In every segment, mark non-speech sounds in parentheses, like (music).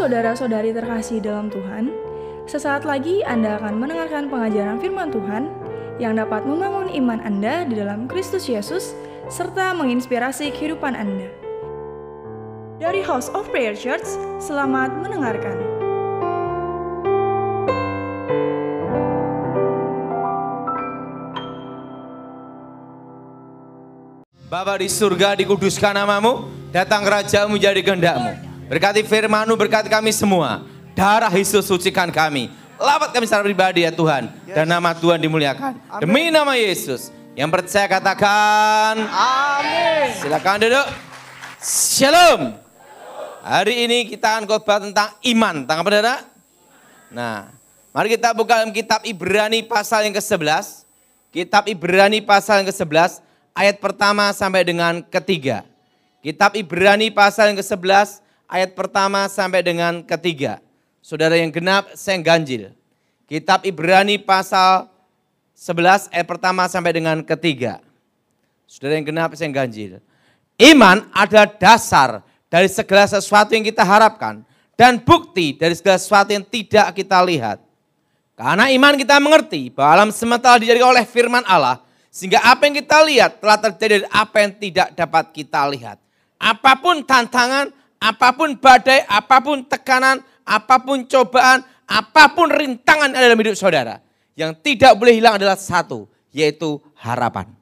saudara-saudari terkasih dalam Tuhan, sesaat lagi Anda akan mendengarkan pengajaran firman Tuhan yang dapat membangun iman Anda di dalam Kristus Yesus serta menginspirasi kehidupan Anda. Dari House of Prayer Church, selamat mendengarkan. Bapa di surga dikuduskan namamu, datang kerajaanmu jadi kehendakmu. Berkati firmanmu, berkati kami semua. Darah Yesus sucikan kami. Lawat kami secara pribadi ya Tuhan. Dan nama Tuhan dimuliakan. Demi nama Yesus. Yang percaya katakan. Amin. Silakan duduk. Shalom. Hari ini kita akan khotbah tentang iman. Tentang apa saudara? Nah, mari kita buka dalam kitab Ibrani pasal yang ke-11. Kitab Ibrani pasal yang ke-11 ayat pertama sampai dengan ketiga. Kitab Ibrani pasal yang ke-11 ayat pertama sampai dengan ketiga. Saudara yang genap, saya yang ganjil. Kitab Ibrani pasal 11 ayat pertama sampai dengan ketiga. Saudara yang genap, saya yang ganjil. Iman adalah dasar dari segala sesuatu yang kita harapkan. Dan bukti dari segala sesuatu yang tidak kita lihat. Karena iman kita mengerti bahwa alam semesta dijadikan oleh firman Allah. Sehingga apa yang kita lihat telah terjadi dari apa yang tidak dapat kita lihat. Apa pun tantangan, apa pun badai, apa pun tekanan, apa pun cobaan, apa pun rintangan dalam hidup saudara. Yang tidak boleh hilang adalah satu, yaitu harapan.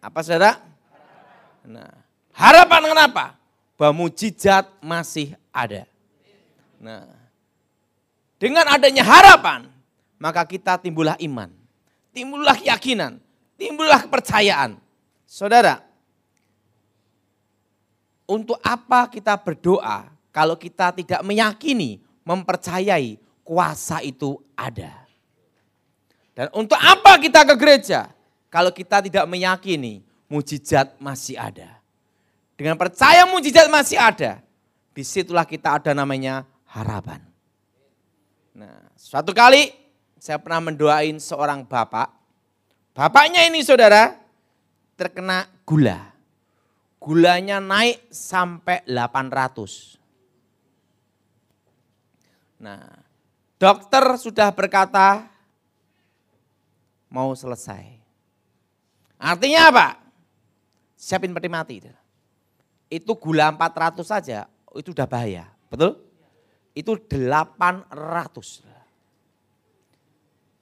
Apa saudara? Nah, harapan kenapa? Bahwa mujizat masih ada. Nah, dengan adanya harapan, maka kita timbullah iman, timbullah keyakinan, timbullah kepercayaan. Saudara, untuk apa kita berdoa kalau kita tidak meyakini, mempercayai kuasa itu ada? Dan untuk apa kita ke gereja kalau kita tidak meyakini mujizat masih ada? Dengan percaya mujizat masih ada, di situlah kita ada namanya harapan. Nah, suatu kali saya pernah mendoain seorang bapak. Bapaknya ini saudara terkena gula. Gulanya naik sampai 800. Nah, dokter sudah berkata mau selesai. Artinya apa? Siapin peti mati. Itu gula 400 saja, itu udah bahaya. Betul? Itu 800.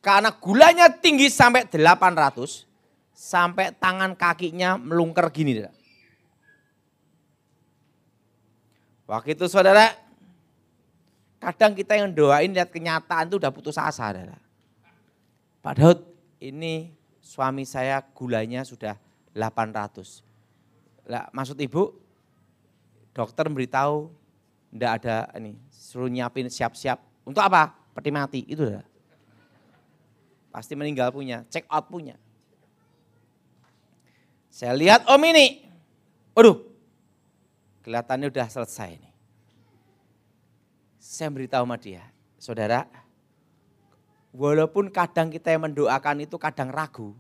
Karena gulanya tinggi sampai 800, sampai tangan kakinya melungker gini. Waktu itu saudara, kadang kita yang doain lihat kenyataan itu udah putus asa. Saudara. Padahal ini suami saya gulanya sudah 800. Lah, maksud ibu, dokter memberitahu enggak ada ini, suruh nyiapin siap-siap. Untuk apa? Peti mati, itu dah. Pasti meninggal punya, check out punya. Saya lihat om ini, waduh, kelihatannya udah selesai nih. Saya beritahu sama dia, saudara, walaupun kadang kita yang mendoakan itu kadang ragu,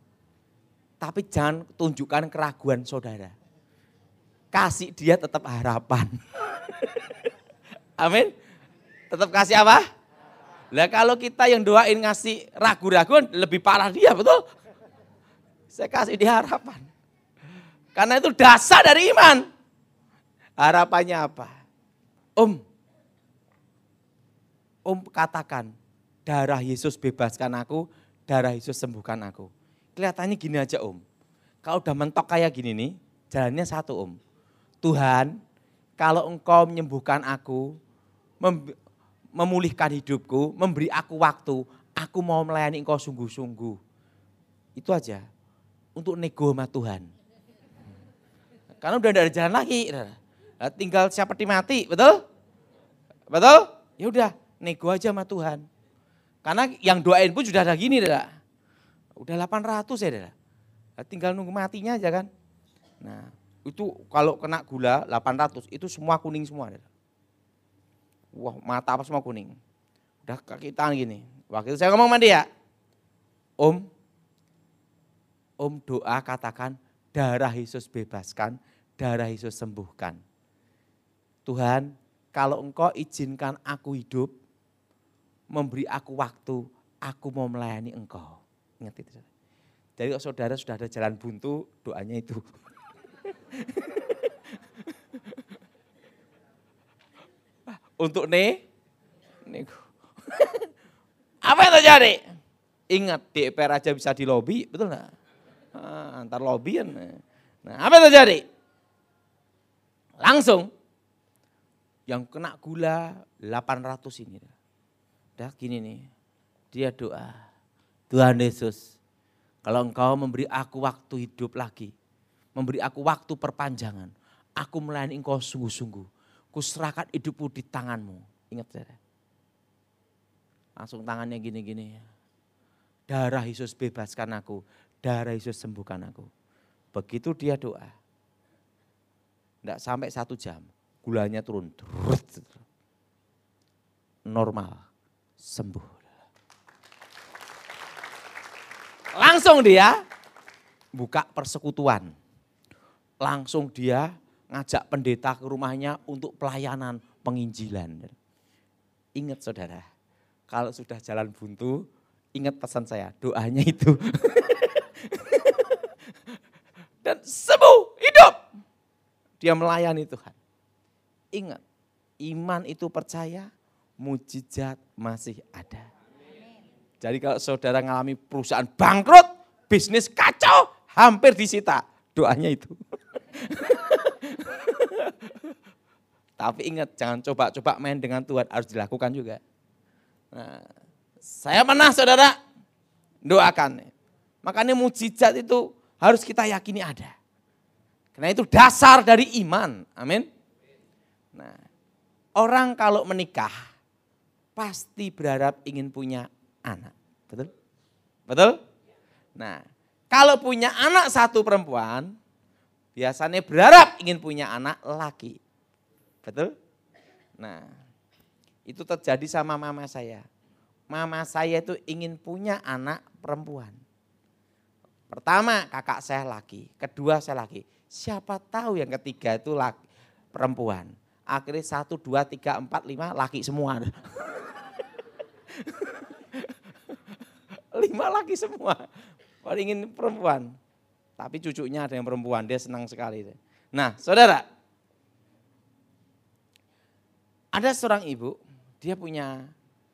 tapi jangan tunjukkan keraguan saudara. Kasih dia tetap harapan. (laughs) Amin. Tetap kasih apa? Lah kalau kita yang doain ngasih ragu-raguan lebih parah dia, betul? Saya kasih dia harapan. Karena itu dasar dari iman. Harapannya apa? Om, Om katakan, darah Yesus bebaskan aku, darah Yesus sembuhkan aku. Kelihatannya gini aja Om. Kalau udah mentok kayak gini nih, jalannya satu Om. Tuhan, kalau engkau menyembuhkan aku, memulihkan hidupku, memberi aku waktu, aku mau melayani engkau sungguh-sungguh. Itu aja. Untuk nego sama Tuhan. Karena udah ada jalan lagi. Tinggal siapa mati, betul? Betul? Ya udah, nego aja sama Tuhan. Karena yang doain pun sudah ada gini, dah. Udah 800 ya, dah. Tinggal nunggu matinya aja kan. Nah, itu kalau kena gula 800 itu semua kuning semua. Dah. Wah mata apa semua kuning. Udah kaki tangan gini. Waktu itu saya ngomong sama dia. Om, Om doa katakan darah Yesus bebaskan, darah Yesus sembuhkan. Tuhan kalau engkau izinkan aku hidup, memberi aku waktu, aku mau melayani engkau. Ingat itu. Jadi kalau saudara sudah ada jalan buntu, doanya itu. (laughs) Untuk ne, nego. (laughs) Apa yang terjadi? Ingat DPR aja bisa di lobby, betul nggak? Ah, antar lobbyan. Nah, apa yang terjadi? Langsung yang kena gula 800 ini. Dah gini nih, dia doa. Tuhan Yesus, kalau engkau memberi aku waktu hidup lagi, memberi aku waktu perpanjangan, aku melayani engkau sungguh-sungguh. Kuserahkan hidupku di tanganmu. Ingat saudara. Langsung tangannya gini-gini. Darah Yesus bebaskan aku, darah Yesus sembuhkan aku. Begitu dia doa. Tidak sampai satu jam, gulanya turun. Normal, sembuh. Langsung dia buka persekutuan. Langsung dia ngajak pendeta ke rumahnya untuk pelayanan penginjilan. Ingat saudara, kalau sudah jalan buntu, ingat pesan saya, doanya itu. (laughs) Dan sembuh, hidup. Dia melayani Tuhan. Ingat, iman itu percaya, mujizat masih ada. Jadi kalau saudara mengalami perusahaan bangkrut, bisnis kacau, hampir disita. Doanya itu. (laughs) Tapi ingat, jangan coba-coba main dengan Tuhan, harus dilakukan juga. Nah, saya pernah saudara, doakan. Makanya mujizat itu harus kita yakini ada. Karena itu dasar dari iman. Amin. Nah, orang kalau menikah pasti berharap ingin punya anak. Betul? Betul? Nah, kalau punya anak satu perempuan, biasanya berharap ingin punya anak laki. Betul? Nah, itu terjadi sama mama saya. Mama saya itu ingin punya anak perempuan. Pertama kakak saya laki, kedua saya laki. Siapa tahu yang ketiga itu laki, perempuan. Akhirnya satu, dua, tiga, empat, lima laki semua. (laughs) lima laki semua. Paling ingin perempuan. Tapi cucunya ada yang perempuan, dia senang sekali. Nah saudara, ada seorang ibu, dia punya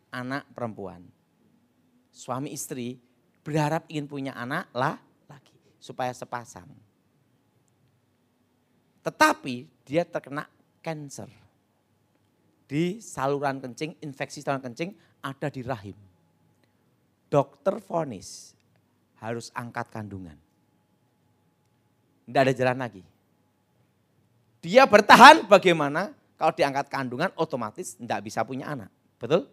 anak perempuan. Suami istri berharap ingin punya anak lah supaya sepasang. Tetapi dia terkena cancer. Di saluran kencing, infeksi saluran kencing ada di rahim. Dokter vonis harus angkat kandungan. Tidak ada jalan lagi. Dia bertahan bagaimana kalau diangkat kandungan otomatis tidak bisa punya anak. Betul?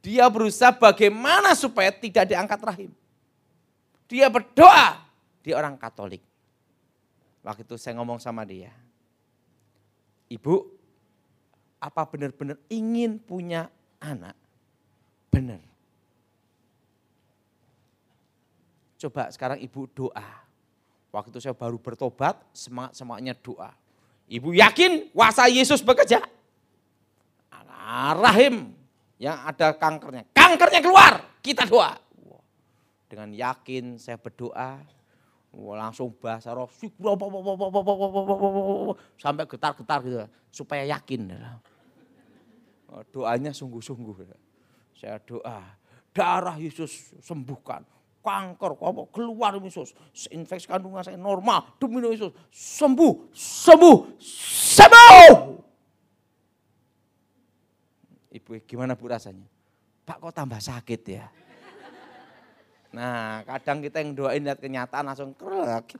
Dia berusaha bagaimana supaya tidak diangkat rahim. Dia berdoa. Dia orang Katolik. Waktu itu saya ngomong sama dia. Ibu, apa benar-benar ingin punya anak? Benar. Coba sekarang ibu doa. Waktu itu saya baru bertobat, semangat-semangatnya doa. Ibu yakin kuasa Yesus bekerja. Rahim yang ada kankernya. Kankernya keluar, kita doa dengan yakin saya berdoa, langsung bahasa roh sampai getar-getar gitu supaya yakin. Doanya sungguh-sungguh. Saya doa, darah Yesus sembuhkan. Kanker, apa keluar Yesus. Infeksi kandungan saya normal, demi Yesus. Sembuh, sembuh, sembuh. Ibu gimana bu rasanya? Pak kok tambah sakit ya? Nah kadang kita yang doain lihat kenyataan langsung krek.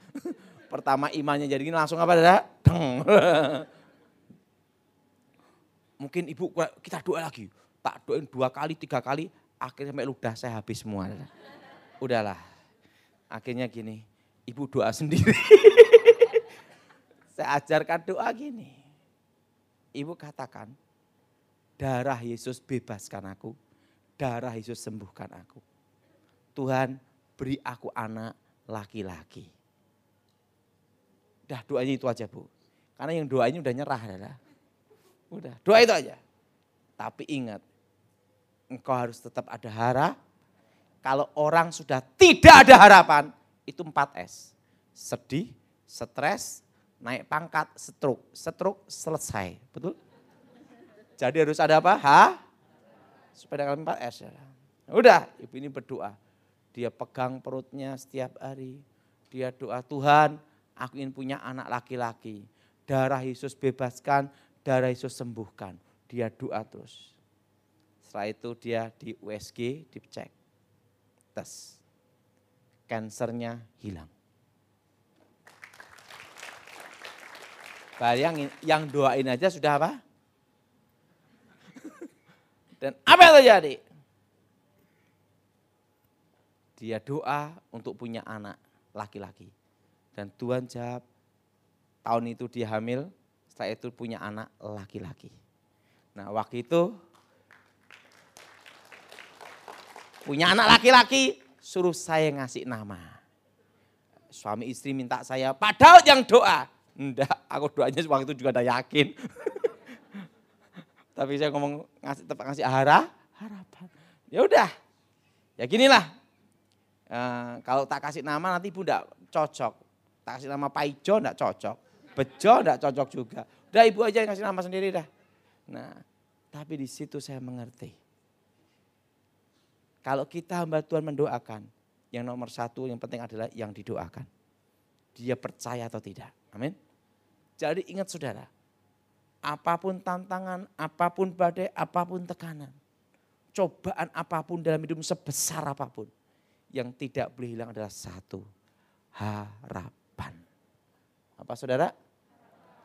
Pertama imannya jadi gini langsung apa ada? Mungkin ibu kita doa lagi. Tak doain dua kali, tiga kali, akhirnya sampai ludah saya habis semua. Udahlah. Akhirnya gini, ibu doa sendiri. saya ajarkan doa gini. Ibu katakan, darah Yesus bebaskan aku, darah Yesus sembuhkan aku. Tuhan beri aku anak laki-laki. Dah doanya itu aja bu. Karena yang doanya udah nyerah adalah. Udah, doa itu aja. Tapi ingat, engkau harus tetap ada harap. Kalau orang sudah tidak ada harapan, itu 4 S. Sedih, stres, naik pangkat, stroke. Stroke selesai, betul? Jadi harus ada apa? Ha? Supaya kalian 4 S. Ya. Udah, ibu ini berdoa. Dia pegang perutnya setiap hari. Dia doa, Tuhan aku ingin punya anak laki-laki. Darah Yesus bebaskan, darah Yesus sembuhkan. Dia doa terus. Setelah itu dia di USG dicek. Tes. Kansernya hilang. Bayangin, yang doain aja sudah apa? Dan apa yang terjadi? Dia doa untuk punya anak laki-laki. Dan Tuhan jawab, tahun itu dia hamil, setelah itu punya anak laki-laki. Nah waktu itu punya anak laki-laki, suruh saya ngasih nama. Suami istri minta saya, padahal yang doa. Enggak, aku doanya waktu itu juga udah yakin. (laughs) Tapi saya ngomong ngasih tetap ngasih harap, harapan. Ya udah, ya ginilah. E, kalau tak kasih nama nanti ibu enggak cocok. Tak kasih nama Pak Ijo enggak cocok. Bejo enggak cocok juga. Udah ibu aja yang kasih nama sendiri dah. Nah, tapi di situ saya mengerti. Kalau kita hamba Tuhan mendoakan, yang nomor satu yang penting adalah yang didoakan. Dia percaya atau tidak. Amin. Jadi ingat saudara, apa pun tantangan, apa pun badai, apa pun tekanan, cobaan apa pun dalam hidup sebesar apa pun, yang tidak boleh hilang adalah satu, harapan. Apa saudara?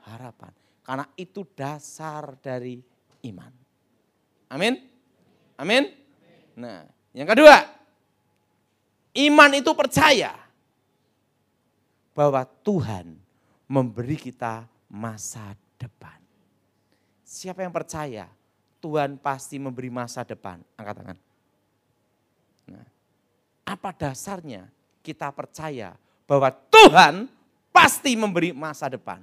Harapan. Karena itu dasar dari iman. Amin? Amin? Nah, yang kedua, iman itu percaya bahwa Tuhan memberi kita masa depan. Siapa yang percaya Tuhan pasti memberi masa depan? Angkat tangan. Nah, apa dasarnya kita percaya bahwa Tuhan pasti memberi masa depan?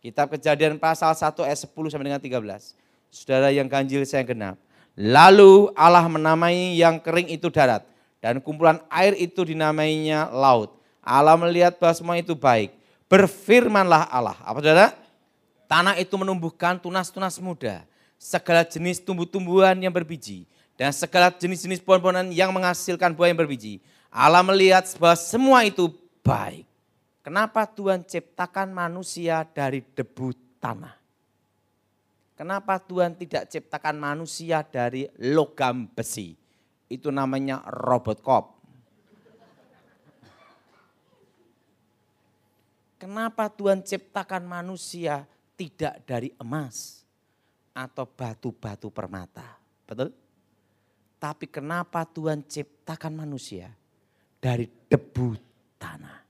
Kitab kejadian pasal 1 ayat 10 sampai dengan 13. Saudara yang ganjil saya genap. Lalu Allah menamai yang kering itu darat. Dan kumpulan air itu dinamainya laut. Allah melihat bahwa semua itu baik. Berfirmanlah Allah. Apa saudara? Tanah itu menumbuhkan tunas-tunas muda. Segala jenis tumbuh-tumbuhan yang berbiji. Dan segala jenis-jenis pohon-pohonan yang menghasilkan buah yang berbiji. Allah melihat bahwa semua itu baik. Kenapa Tuhan ciptakan manusia dari debu tanah? Kenapa Tuhan tidak ciptakan manusia dari logam besi? Itu namanya robot cop. Kenapa Tuhan ciptakan manusia tidak dari emas atau batu-batu permata? Betul? Tapi kenapa Tuhan ciptakan manusia dari debu tanah?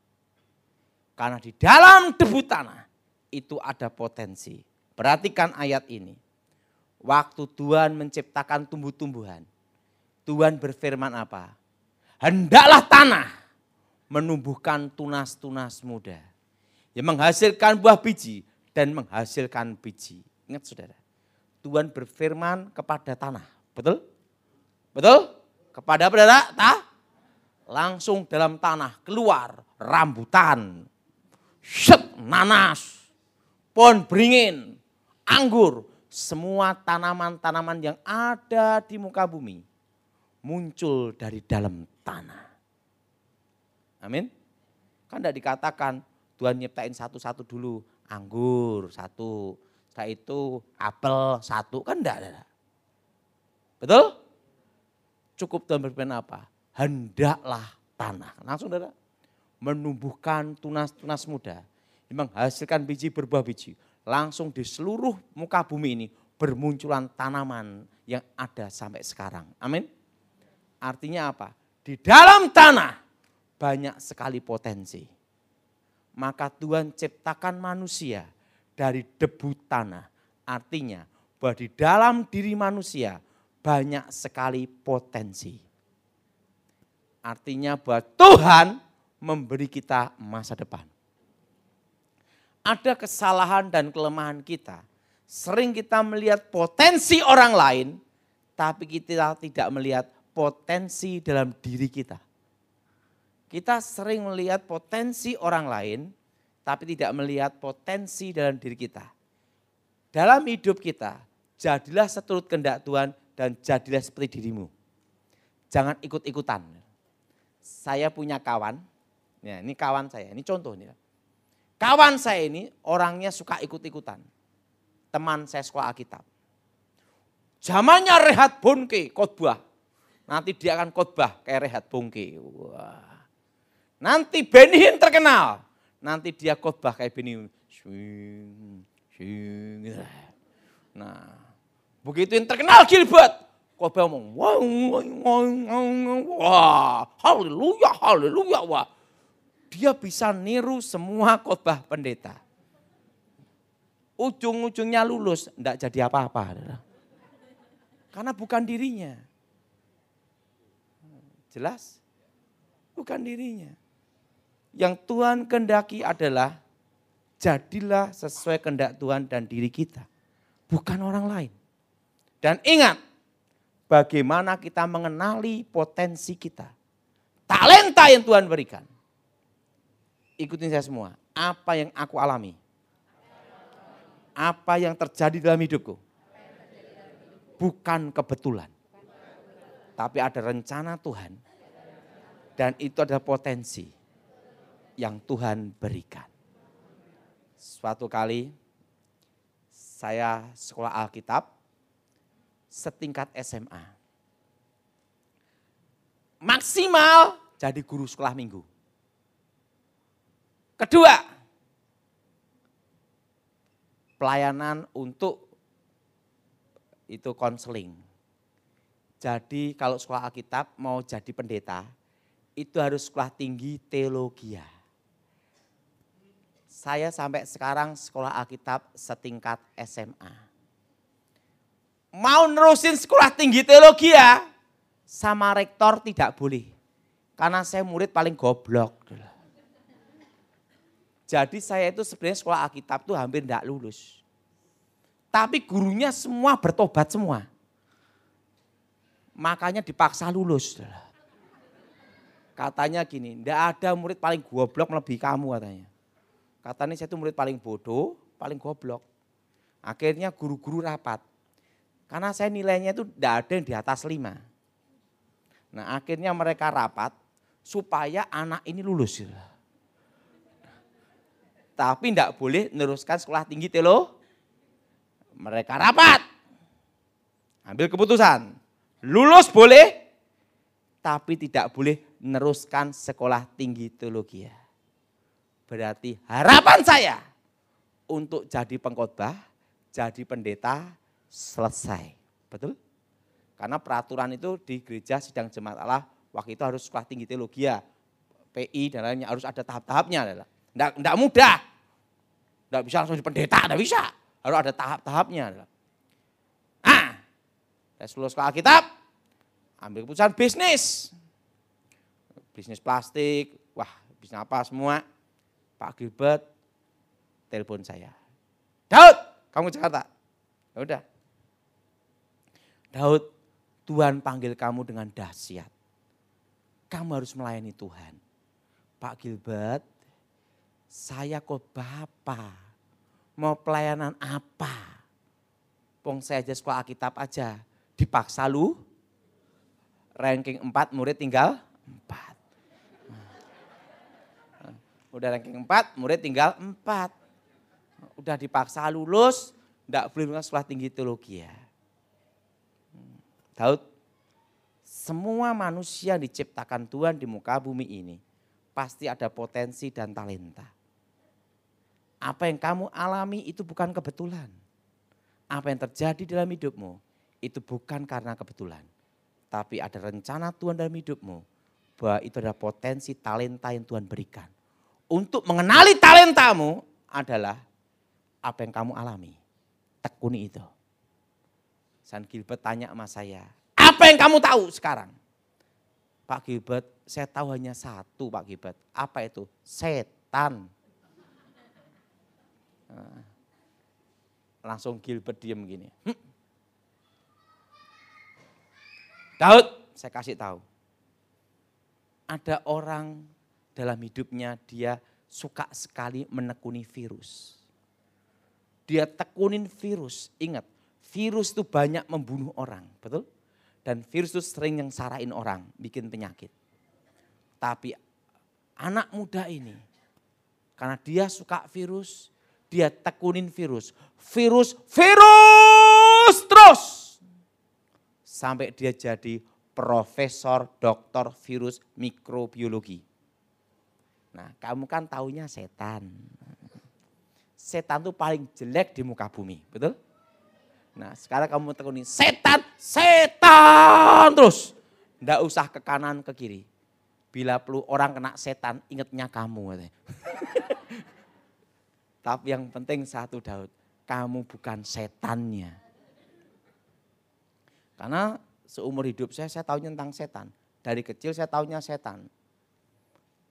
Karena di dalam debu tanah itu ada potensi. Perhatikan ayat ini. Waktu Tuhan menciptakan tumbuh-tumbuhan, Tuhan berfirman apa? Hendaklah tanah menumbuhkan tunas-tunas muda yang menghasilkan buah biji dan menghasilkan biji. Ingat saudara, Tuhan berfirman kepada tanah, betul? Betul? Kepada saudara, tak? Langsung dalam tanah keluar rambutan, set, nanas, pohon beringin, anggur, semua tanaman-tanaman yang ada di muka bumi muncul dari dalam tanah. Amin. Kan tidak dikatakan Tuhan nyiptain satu-satu dulu. Anggur satu, setelah itu apel satu, kan ada. Betul? Cukup Tuhan berfirman apa? Hendaklah tanah. Langsung saudara. Menumbuhkan tunas-tunas muda. Menghasilkan biji berbuah biji. Langsung di seluruh muka bumi ini bermunculan tanaman yang ada sampai sekarang. Amin. Artinya apa? Di dalam tanah banyak sekali potensi maka Tuhan ciptakan manusia dari debu tanah. Artinya bahwa di dalam diri manusia banyak sekali potensi. Artinya bahwa Tuhan memberi kita masa depan. Ada kesalahan dan kelemahan kita Sering kita melihat potensi orang lain, tapi kita tidak melihat potensi dalam diri kita. Kita sering melihat potensi orang lain, tapi tidak melihat potensi dalam diri kita. Dalam hidup kita, jadilah seturut kehendak Tuhan dan jadilah seperti dirimu. Jangan ikut-ikutan. Saya punya kawan, ya ini kawan saya, ini contoh nih. Kawan saya ini orangnya suka ikut-ikutan teman saya sekolah Alkitab. Zamannya Rehat Bonke khotbah. Nanti dia akan khotbah kayak Rehat Bonke. Wah. Nanti Benihin terkenal. Nanti dia khotbah kayak Benihin. Nah, begitu yang terkenal Gilbert, khotbah ngomong, wah, wah, haleluya, haleluya, wah. Dia bisa niru semua khotbah pendeta ujung-ujungnya lulus, enggak jadi apa-apa. Karena bukan dirinya. Jelas? Bukan dirinya. Yang Tuhan kendaki adalah jadilah sesuai kehendak Tuhan dan diri kita. Bukan orang lain. Dan ingat, bagaimana kita mengenali potensi kita. Talenta yang Tuhan berikan. Ikutin saya semua. Apa yang aku alami apa yang terjadi dalam hidupku bukan kebetulan. Tapi ada rencana Tuhan. Dan itu adalah potensi yang Tuhan berikan. Suatu kali saya sekolah Alkitab setingkat SMA. Maksimal jadi guru sekolah minggu. Kedua, pelayanan untuk itu konseling. Jadi kalau sekolah Alkitab mau jadi pendeta, itu harus sekolah tinggi teologi. Saya sampai sekarang sekolah Alkitab setingkat SMA. Mau nerusin sekolah tinggi teologi ya, sama rektor tidak boleh. Karena saya murid paling goblok. Jadi saya itu sebenarnya sekolah Alkitab tuh hampir tidak lulus. Tapi gurunya semua bertobat semua. Makanya dipaksa lulus. Katanya gini, tidak ada murid paling goblok melebihi kamu katanya. Katanya saya itu murid paling bodoh, paling goblok. Akhirnya guru-guru rapat. Karena saya nilainya itu tidak ada yang di atas lima. Nah akhirnya mereka rapat supaya anak ini lulus. Tapi tidak boleh meneruskan sekolah tinggi telo. Mereka rapat. Ambil keputusan. Lulus boleh, tapi tidak boleh meneruskan sekolah tinggi teologi. Berarti harapan saya untuk jadi pengkhotbah, jadi pendeta selesai. Betul? Karena peraturan itu di gereja sidang jemaat Allah waktu itu harus sekolah tinggi teologi ya. PI dan lainnya harus ada tahap-tahapnya. Tidak mudah. Tidak bisa langsung jadi pendeta, tidak bisa. Harus ada tahap-tahapnya. Ah, saya lulus ke Alkitab, ambil keputusan bisnis. Bisnis plastik, wah bisnis apa semua. Pak Gilbert telepon saya. Daud, kamu Jakarta. Ya udah. Daud, Tuhan panggil kamu dengan dahsyat. Kamu harus melayani Tuhan. Pak Gilbert, saya kok bapak. Mau pelayanan apa? Pong saya aja sekolah Alkitab aja. Dipaksa lu. Ranking 4 murid tinggal 4. Udah ranking 4, murid tinggal 4. Udah dipaksa lulus, enggak boleh sekolah tinggi teologi ya. Daud, semua manusia diciptakan Tuhan di muka bumi ini pasti ada potensi dan talenta. Apa yang kamu alami itu bukan kebetulan. Apa yang terjadi dalam hidupmu itu bukan karena kebetulan. Tapi ada rencana Tuhan dalam hidupmu bahwa itu adalah potensi talenta yang Tuhan berikan untuk mengenali talentamu adalah apa yang kamu alami. Tekuni itu. San Gilbert tanya sama saya, apa yang kamu tahu sekarang? Pak Gilbert, saya tahu hanya satu Pak Gilbert. Apa itu? Setan. Langsung Gilbert diem gini. Hm. Daud, saya kasih tahu. Ada orang dalam hidupnya dia suka sekali menekuni virus. Dia tekunin virus. Ingat, virus itu banyak membunuh orang, betul? Dan virus itu sering yang sarain orang, bikin penyakit. Tapi anak muda ini, karena dia suka virus, dia tekunin virus. Virus, virus terus. Sampai dia jadi profesor doktor virus mikrobiologi. Nah kamu kan taunya setan. Setan tuh paling jelek di muka bumi, betul? Nah sekarang kamu tekunin setan, setan terus. Nggak usah ke kanan, ke kiri. Bila perlu orang kena setan, ingatnya kamu. (laughs) Tapi yang penting satu Daud, kamu bukan setannya. Karena seumur hidup saya, saya tahunya tentang setan. Dari kecil saya tahunya setan.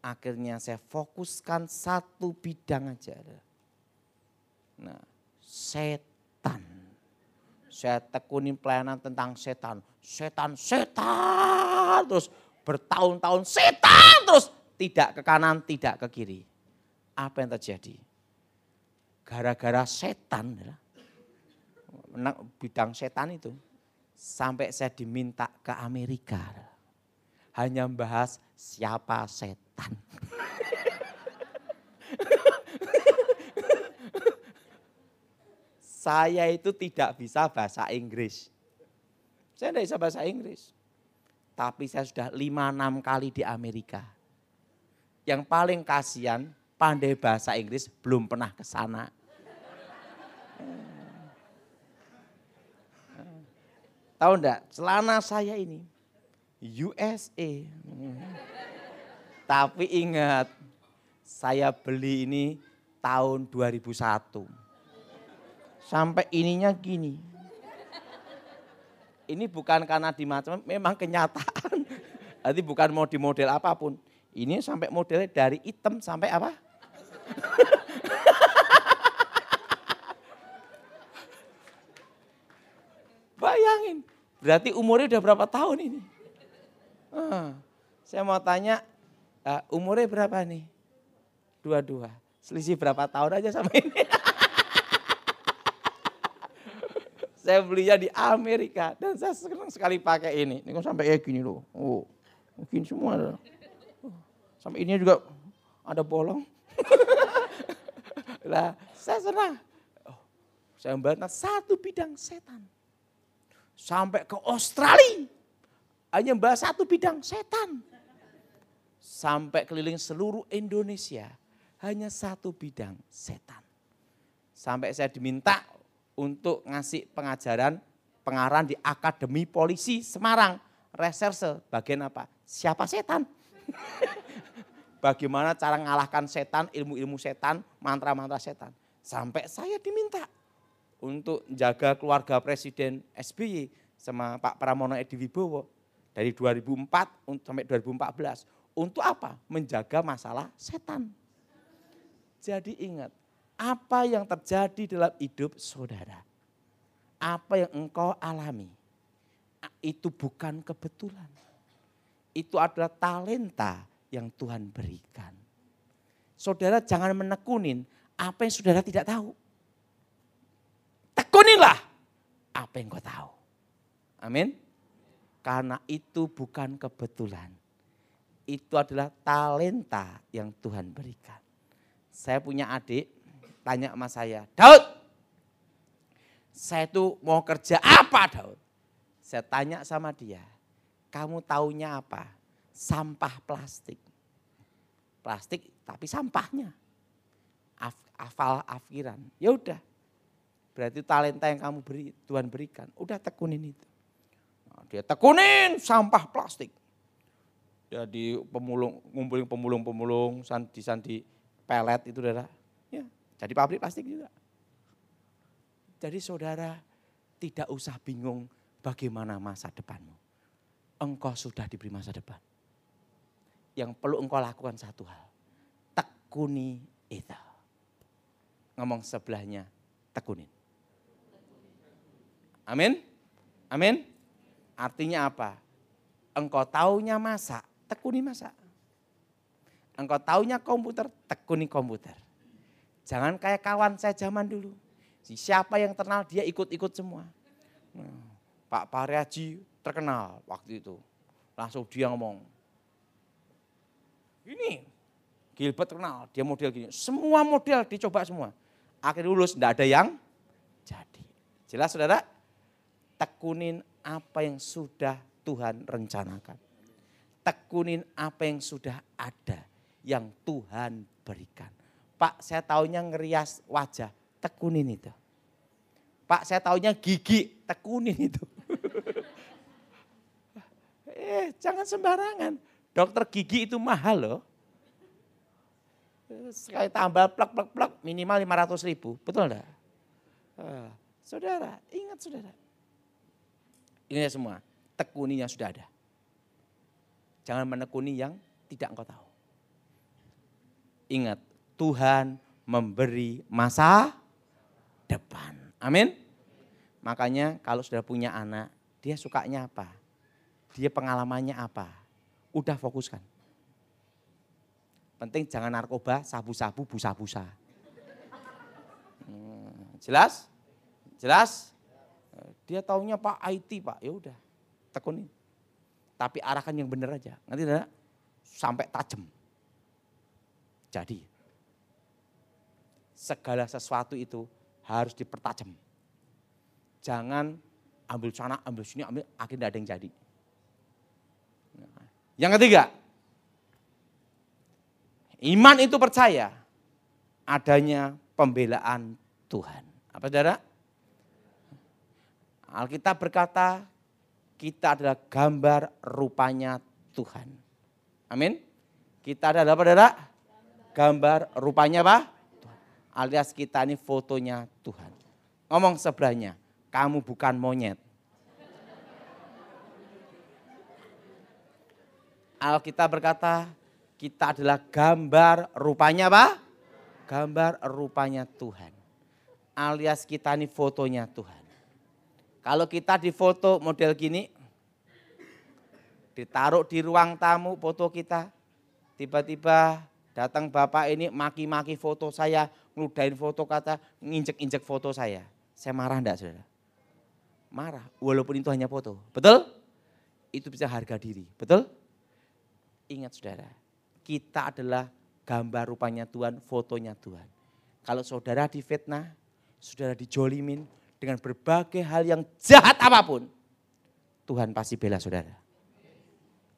Akhirnya saya fokuskan satu bidang aja. Nah, setan saya tekunin pelayanan tentang setan. Setan, setan. Terus bertahun-tahun setan terus. Tidak ke kanan, tidak ke kiri. Apa yang terjadi? Gara-gara setan, ya, bidang setan itu. Sampai saya diminta ke Amerika. Hanya membahas siapa setan. (laughs) saya itu tidak bisa bahasa Inggris. Saya tidak bisa bahasa Inggris. Tapi saya sudah lima enam kali di Amerika. Yang paling kasihan pandai bahasa Inggris belum pernah ke sana. Tahu enggak, celana saya ini USA. Tapi ingat, saya beli ini tahun 2001 sampai ininya gini. Ini bukan karena di macam, memang kenyataan. (laughs) Jadi bukan mau di model apa pun. Ini sampai modelnya dari hitam sampai apa? (laughs) Bayangin, berarti umurnya udah berapa tahun ini? Ah, saya mau tanya, uh, umurnya berapa nih? Dua-dua. Selisih berapa tahun aja sama ini? (laughs) Saya belinya di Amerika dan saya senang sekali pakai ini. Ini kan sampai kayak gini loh. Oh, mungkin semua. Sampai ini juga ada bolong. (laughs) lah, saya senang. Oh, saya membantah satu bidang setan. Sampai ke Australia. Hanya membahas satu bidang setan. Sampai keliling seluruh Indonesia. Hanya satu bidang setan. Sampai saya diminta untuk ngasih pengajaran pengarahan di Akademi Polisi Semarang. Reserse bagian apa? Siapa setan? (laughs) Bagaimana cara mengalahkan setan, ilmu-ilmu setan, mantra-mantra setan. Sampai saya diminta untuk jaga keluarga Presiden SBY sama Pak Pramono Edi Wibowo dari 2004 sampai 2014. Untuk apa? Menjaga masalah setan. Jadi ingat, apa yang terjadi dalam hidup saudara. Apa yang engkau alami. Itu bukan kebetulan. Itu adalah talenta yang Tuhan berikan. Saudara jangan menekunin apa yang saudara tidak tahu. Tekunilah apa yang kau tahu. Amin. Karena itu bukan kebetulan. Itu adalah talenta yang Tuhan berikan. Saya punya adik, tanya sama saya, Daud, saya itu mau kerja apa Daud? Saya tanya sama dia, kamu taunya apa? Sampah plastik. Plastik tapi sampahnya. Af, afal afiran. Ya udah. Berarti talenta yang kamu beri, Tuhan berikan. Udah tekunin itu. Nah, dia tekunin sampah plastik. Jadi pemulung, ngumpulin pemulung-pemulung, sandi-sandi pelet itu adalah jadi pabrik plastik juga. Jadi saudara tidak usah bingung bagaimana masa depanmu. Engkau sudah diberi masa depan. Yang perlu engkau lakukan satu hal. Tekuni itu. Ngomong sebelahnya, tekunin. Amin. Amin. Artinya apa? Engkau taunya masak, tekuni masak. Engkau taunya komputer, tekuni komputer. Jangan kayak kawan saya zaman dulu. Siapa yang terkenal dia ikut-ikut semua. Nah, Pak Pariaji terkenal waktu itu. Langsung dia ngomong, ini Gilbert terkenal, dia model gini. Semua model dicoba semua. Akhirnya lulus, tidak ada yang jadi. Jelas saudara? Tekunin apa yang sudah Tuhan rencanakan. Tekunin apa yang sudah ada, yang Tuhan berikan. Pak saya taunya ngerias wajah, tekunin itu. Pak saya taunya gigi, tekunin itu. (laughs) eh jangan sembarangan. Dokter gigi itu mahal loh. Sekali tambah plak plak plak minimal 500 ribu. Betul enggak? Uh, saudara, ingat saudara. Ini semua, tekuni yang sudah ada. Jangan menekuni yang tidak engkau tahu. Ingat, Tuhan memberi masa depan. Amin. Makanya kalau sudah punya anak, dia sukanya apa? Dia pengalamannya apa? Udah fokuskan. Penting jangan narkoba, sabu-sabu, busa-busa. Hmm, jelas? Jelas? Dia taunya Pak IT Pak, ya udah tekunin. Tapi arahkan yang benar aja, nanti tidak sampai tajam. Jadi segala sesuatu itu harus dipertajam. Jangan ambil sana, ambil sini, ambil akhirnya ada yang jadi. Yang ketiga, Iman itu percaya adanya pembelaan Tuhan. Apa saudara? Alkitab berkata kita adalah gambar rupanya Tuhan. Amin. Kita adalah apa saudara? Gambar rupanya apa? Alias kita ini fotonya Tuhan. Ngomong sebelahnya, kamu bukan monyet. Alkitab berkata kita adalah gambar rupanya apa? Gambar rupanya Tuhan. Alias kita ini fotonya Tuhan. Kalau kita di foto model gini, ditaruh di ruang tamu foto kita, tiba-tiba datang bapak ini maki-maki foto saya, ngeludahin foto kata, nginjek-injek foto saya. Saya marah enggak saudara? Marah, walaupun itu hanya foto. Betul? Itu bisa harga diri, betul? Ingat saudara, kita adalah gambar rupanya Tuhan, fotonya Tuhan. Kalau saudara difitnah, saudara dijolimin dengan berbagai hal yang jahat apa pun, Tuhan pasti bela saudara.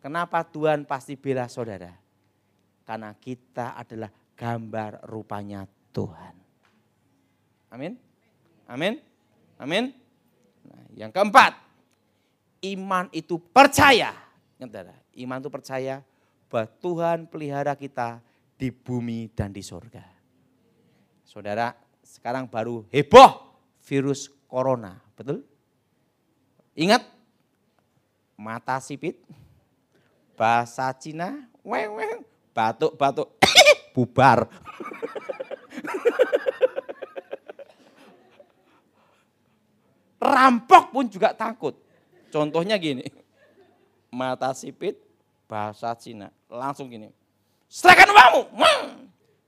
Kenapa Tuhan pasti bela saudara? Karena kita adalah gambar rupanya Tuhan. Amin. Amin. Amin. Nah, yang keempat, iman itu percaya. Iman itu percaya bahwa Tuhan pelihara kita di bumi dan di sorga. Saudara, sekarang baru heboh virus corona, betul? Ingat, mata sipit, bahasa Cina, weng weng, batuk batuk, (coughs) bubar. Rampok pun juga takut. Contohnya gini, mata sipit, bahasa Cina. Langsung gini, serahkan uangmu.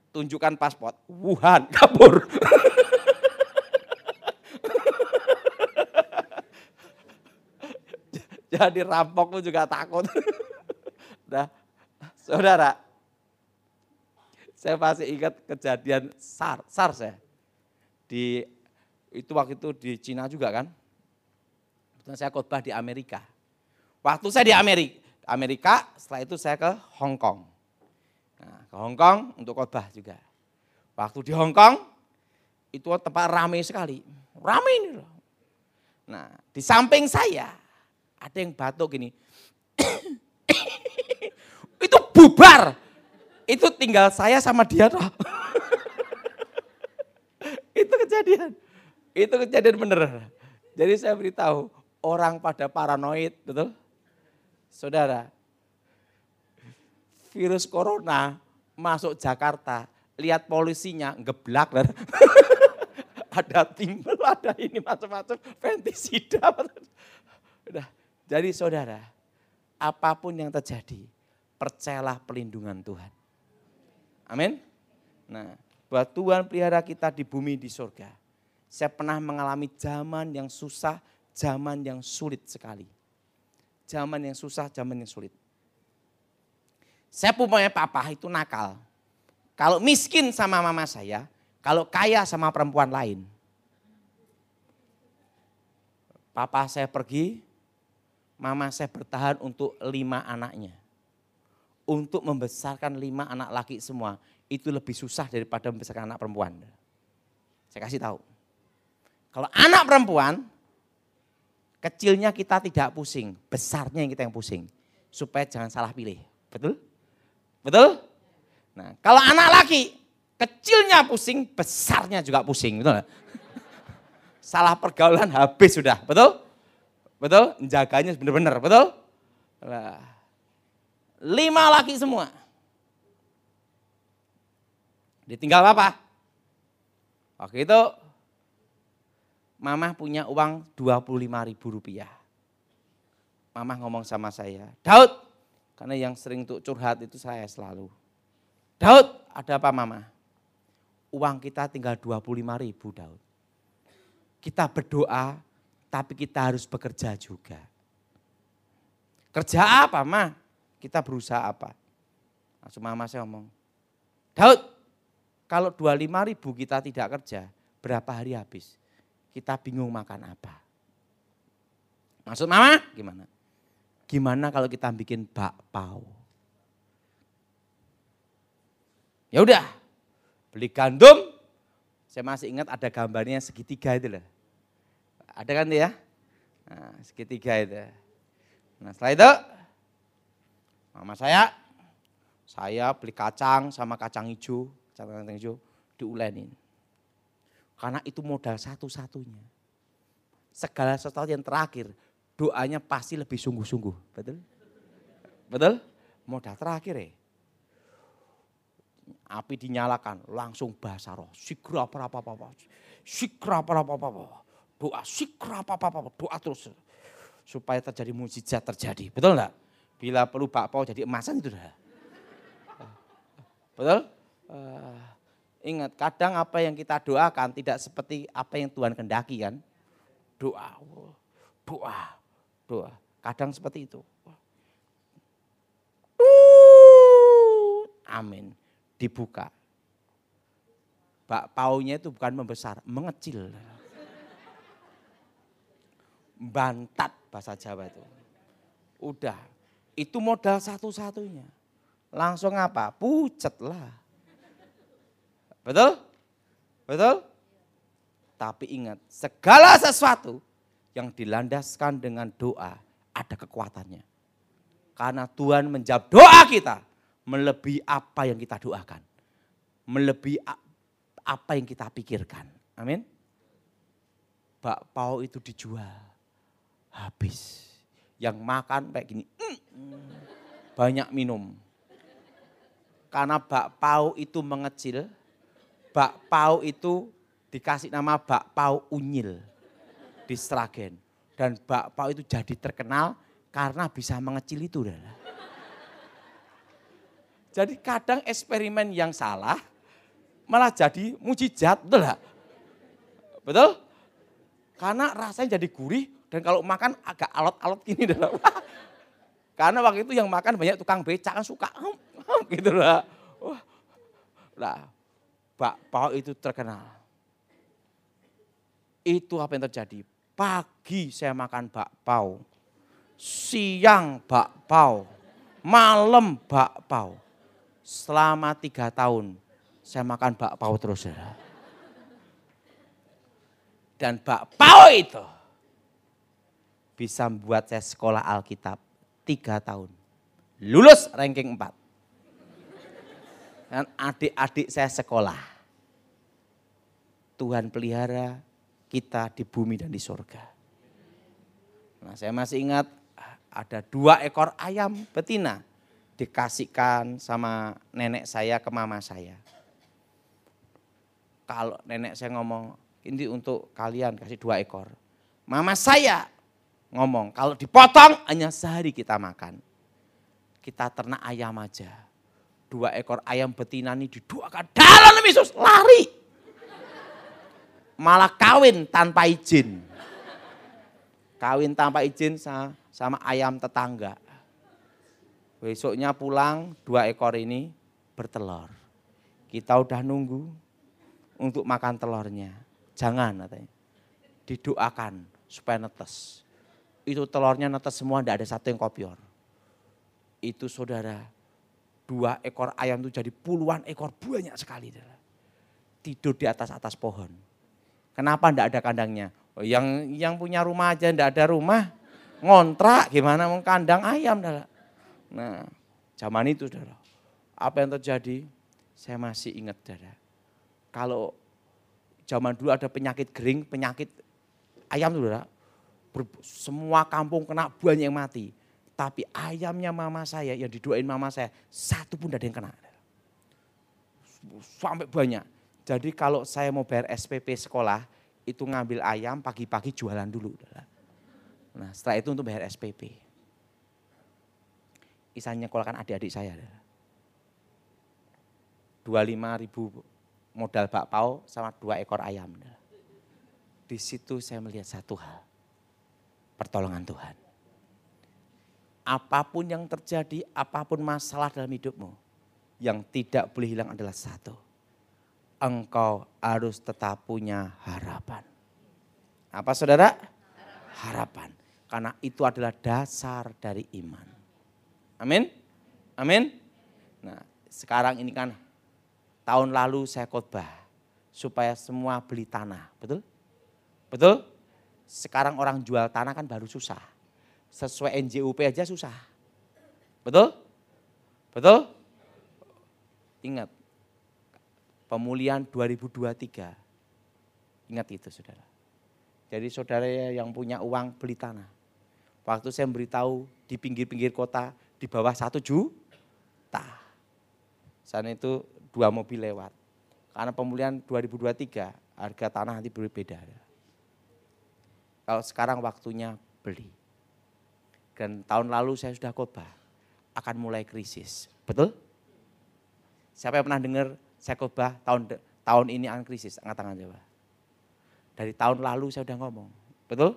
Tunjukkan paspor. Wuhan, (laughs) kabur. Jadi rampok pun juga takut. (laughs) nah, saudara, saya masih ingat kejadian SAR, SARS ya. Di itu waktu itu di Cina juga kan. Saya khotbah di Amerika. Waktu saya di Amerika, Amerika, setelah itu saya ke Hong Kong. Nah, ke Hong Kong untuk khotbah juga. Waktu di Hong Kong, itu tempat ramai sekali. Ramai ini loh. Nah, di samping saya, ada yang batuk gini. (coughs) itu bubar. Itu tinggal saya sama dia (laughs) itu kejadian. Itu kejadian bener. Jadi saya beritahu, orang pada paranoid, betul? Saudara, virus corona masuk Jakarta, lihat polisinya ngeblak. (laughs) ada timbel, ada ini macam-macam, pentisida. Udah. Jadi saudara, apa pun yang terjadi, percayalah pelindungan Tuhan. Amin. Nah, buat Tuhan pelihara kita di bumi di surga. Saya pernah mengalami zaman yang susah, zaman yang sulit sekali. Zaman yang susah, zaman yang sulit. Saya punya papa itu nakal. Kalau miskin sama mama saya, kalau kaya sama perempuan lain. Papa saya pergi, mama saya bertahan untuk lima anaknya. Untuk membesarkan lima anak laki semua, itu lebih susah daripada membesarkan anak perempuan. Saya kasih tahu. Kalau anak perempuan, kecilnya kita tidak pusing, besarnya yang kita yang pusing. Supaya jangan salah pilih. Betul? Betul? Nah, kalau anak laki, kecilnya pusing, besarnya juga pusing. Betul (laughs) Salah pergaulan habis sudah, betul? Betul? Jaganya benar-benar, betul? Nah, lima laki semua. Ditinggal apa? Waktu itu Mama punya uang 25 ribu rupiah. Mama ngomong sama saya, Daud, karena yang sering untuk curhat itu saya selalu. Daud, ada apa mama? Uang kita tinggal 25 ribu Daud. Kita berdoa, tapi kita harus bekerja juga. Kerja apa mah? Kita berusaha apa? Langsung mama saya ngomong, Daud, kalau 25 ribu kita tidak kerja, berapa hari habis? Kita bingung makan apa. Maksud mama gimana? Gimana kalau kita bikin bakpao? Ya udah, beli gandum. Saya masih ingat ada gambarnya segitiga itu loh. Ada kan ya? Nah, segitiga itu. Nah setelah itu, mama saya, saya beli kacang sama kacang hijau, kacang kacang hijau diulenin. Karena itu modal satu-satunya. Segala sesuatu yang terakhir doanya pasti lebih sungguh-sungguh. Betul? Betul? Modal terakhir ya. Api dinyalakan, langsung bahasa roh. Sikra apa apa apa. Sikra apa apa apa. Doa sikra apa apa apa. Doa terus. Supaya terjadi mujizat terjadi. Betul enggak? Bila perlu bakpao jadi emasan itu dah. Betul? Uh, ingat, kadang apa yang kita doakan tidak seperti apa yang Tuhan kendaki kan. Doa, doa, Doa. Kadang seperti itu. Amin. Dibuka. Bak paunya itu bukan membesar, mengecil. Bantat bahasa Jawa itu. Udah, itu modal satu-satunya. Langsung apa? Pucet lah. Betul? Betul? Tapi ingat, segala sesuatu yang dilandaskan dengan doa ada kekuatannya. Karena Tuhan menjawab doa kita melebihi apa yang kita doakan. Melebihi apa yang kita pikirkan. Amin. Bakpao itu dijual. Habis. Yang makan kayak gini. Mm, banyak minum. Karena bakpao itu mengecil. Bakpao itu dikasih nama bakpao unyil di Sragen. Dan bakpao itu jadi terkenal karena bisa mengecil itu. Jadi kadang eksperimen yang salah malah jadi mujizat, betul? Betul? Karena rasanya jadi gurih dan kalau makan agak alot-alot gini. (laughs) Karena waktu itu yang makan banyak tukang becak kan suka (laughs) gitu lah. Lah, bakpao itu terkenal. Itu apa yang terjadi? Pagi saya makan bakpao, siang bakpao, malam bakpao. Selama tiga tahun saya makan bakpao terus. Ya. Dan bakpao itu bisa membuat saya sekolah Alkitab tiga tahun. Lulus ranking empat. Dan adik-adik saya sekolah. Tuhan pelihara kita di bumi dan di surga. Nah saya masih ingat ada dua ekor ayam betina dikasihkan sama nenek saya ke mama saya. Kalau nenek saya ngomong, Ini untuk kalian kasih dua ekor. Mama saya ngomong, kalau dipotong hanya sehari kita makan. Kita ternak ayam aja. Dua ekor ayam betina ini diduakan dalam Yesus, lari. Malah kawin tanpa izin. Kawin tanpa izin sama ayam tetangga. Besoknya pulang dua ekor ini bertelur. Kita udah nunggu untuk makan telurnya. Jangan katanya. Didoakan supaya netes. Itu telurnya netes semua, tidak ada satu yang kopior. Itu saudara, dua ekor ayam itu jadi puluhan ekor banyak sekali. Tidur di atas-atas pohon. Kenapa tidak ada kandangnya? Oh, yang yang punya rumah aja tidak ada rumah, ngontrak gimana mau kandang ayam. Dah. Nah, zaman itu saudara, apa yang terjadi? Saya masih ingat saudara. Kalau zaman dulu ada penyakit kering, penyakit ayam saudara, semua kampung kena banyak yang mati. Tapi ayamnya mama saya yang didoain mama saya, satu pun tidak ada yang kena. Sampai banyak. Jadi kalau saya mau bayar SPP sekolah, itu ngambil ayam pagi-pagi jualan dulu. Nah setelah itu untuk bayar SPP bisa nyekolahkan adik-adik saya. 25 ribu modal bakpao sama dua ekor ayam. Di situ saya melihat satu hal. Pertolongan Tuhan. Apa pun yang terjadi, apa pun masalah dalam hidupmu. Yang tidak boleh hilang adalah satu. Engkau harus tetap punya harapan. Apa saudara? Harapan. Karena itu adalah dasar dari iman. Amin. Amin. Nah, sekarang ini kan tahun lalu saya khotbah supaya semua beli tanah, betul? Betul? Sekarang orang jual tanah kan baru susah. Sesuai NJUP aja susah. Betul? Betul? Ingat, pemulihan 2023. Ingat itu saudara. Jadi saudara yang punya uang beli tanah. Waktu saya memberitahu di pinggir-pinggir kota, di bawah satu juta. Sana itu dua mobil lewat. Karena pemulihan 2023 harga tanah nanti berbeda. Kalau sekarang waktunya beli. Dan tahun lalu saya sudah khotbah akan mulai krisis. Betul? Siapa yang pernah dengar saya khotbah tahun tahun ini akan krisis? Angkat tangan coba. Dari tahun lalu saya sudah ngomong. Betul?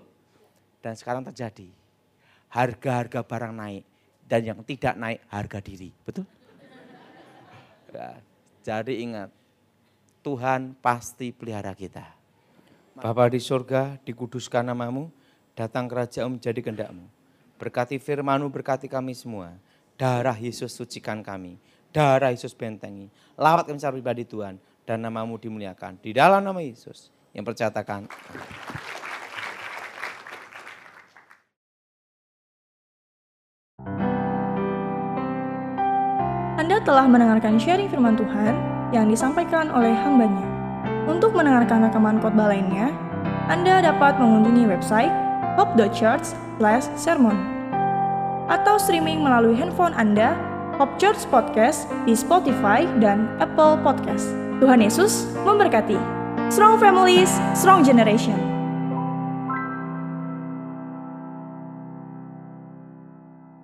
Dan sekarang terjadi. Harga-harga barang naik dan yang tidak naik harga diri. Betul? Ya, jadi ingat, Tuhan pasti pelihara kita. Bapa di surga, dikuduskan namamu, datang kerajaan menjadi kehendakmu. Berkati firmanu, berkati kami semua. Darah Yesus sucikan kami. Darah Yesus bentengi. Lawat kami secara pribadi Tuhan. Dan namamu dimuliakan. Di dalam nama Yesus. Yang percatakan. Anda telah mendengarkan sharing firman Tuhan yang disampaikan oleh hambanya. Untuk mendengarkan rekaman khotbah lainnya, Anda dapat mengunjungi website hope.church/sermon atau streaming melalui handphone Anda Hope Church Podcast di Spotify dan Apple Podcast. Tuhan Yesus memberkati. Strong families, strong generation.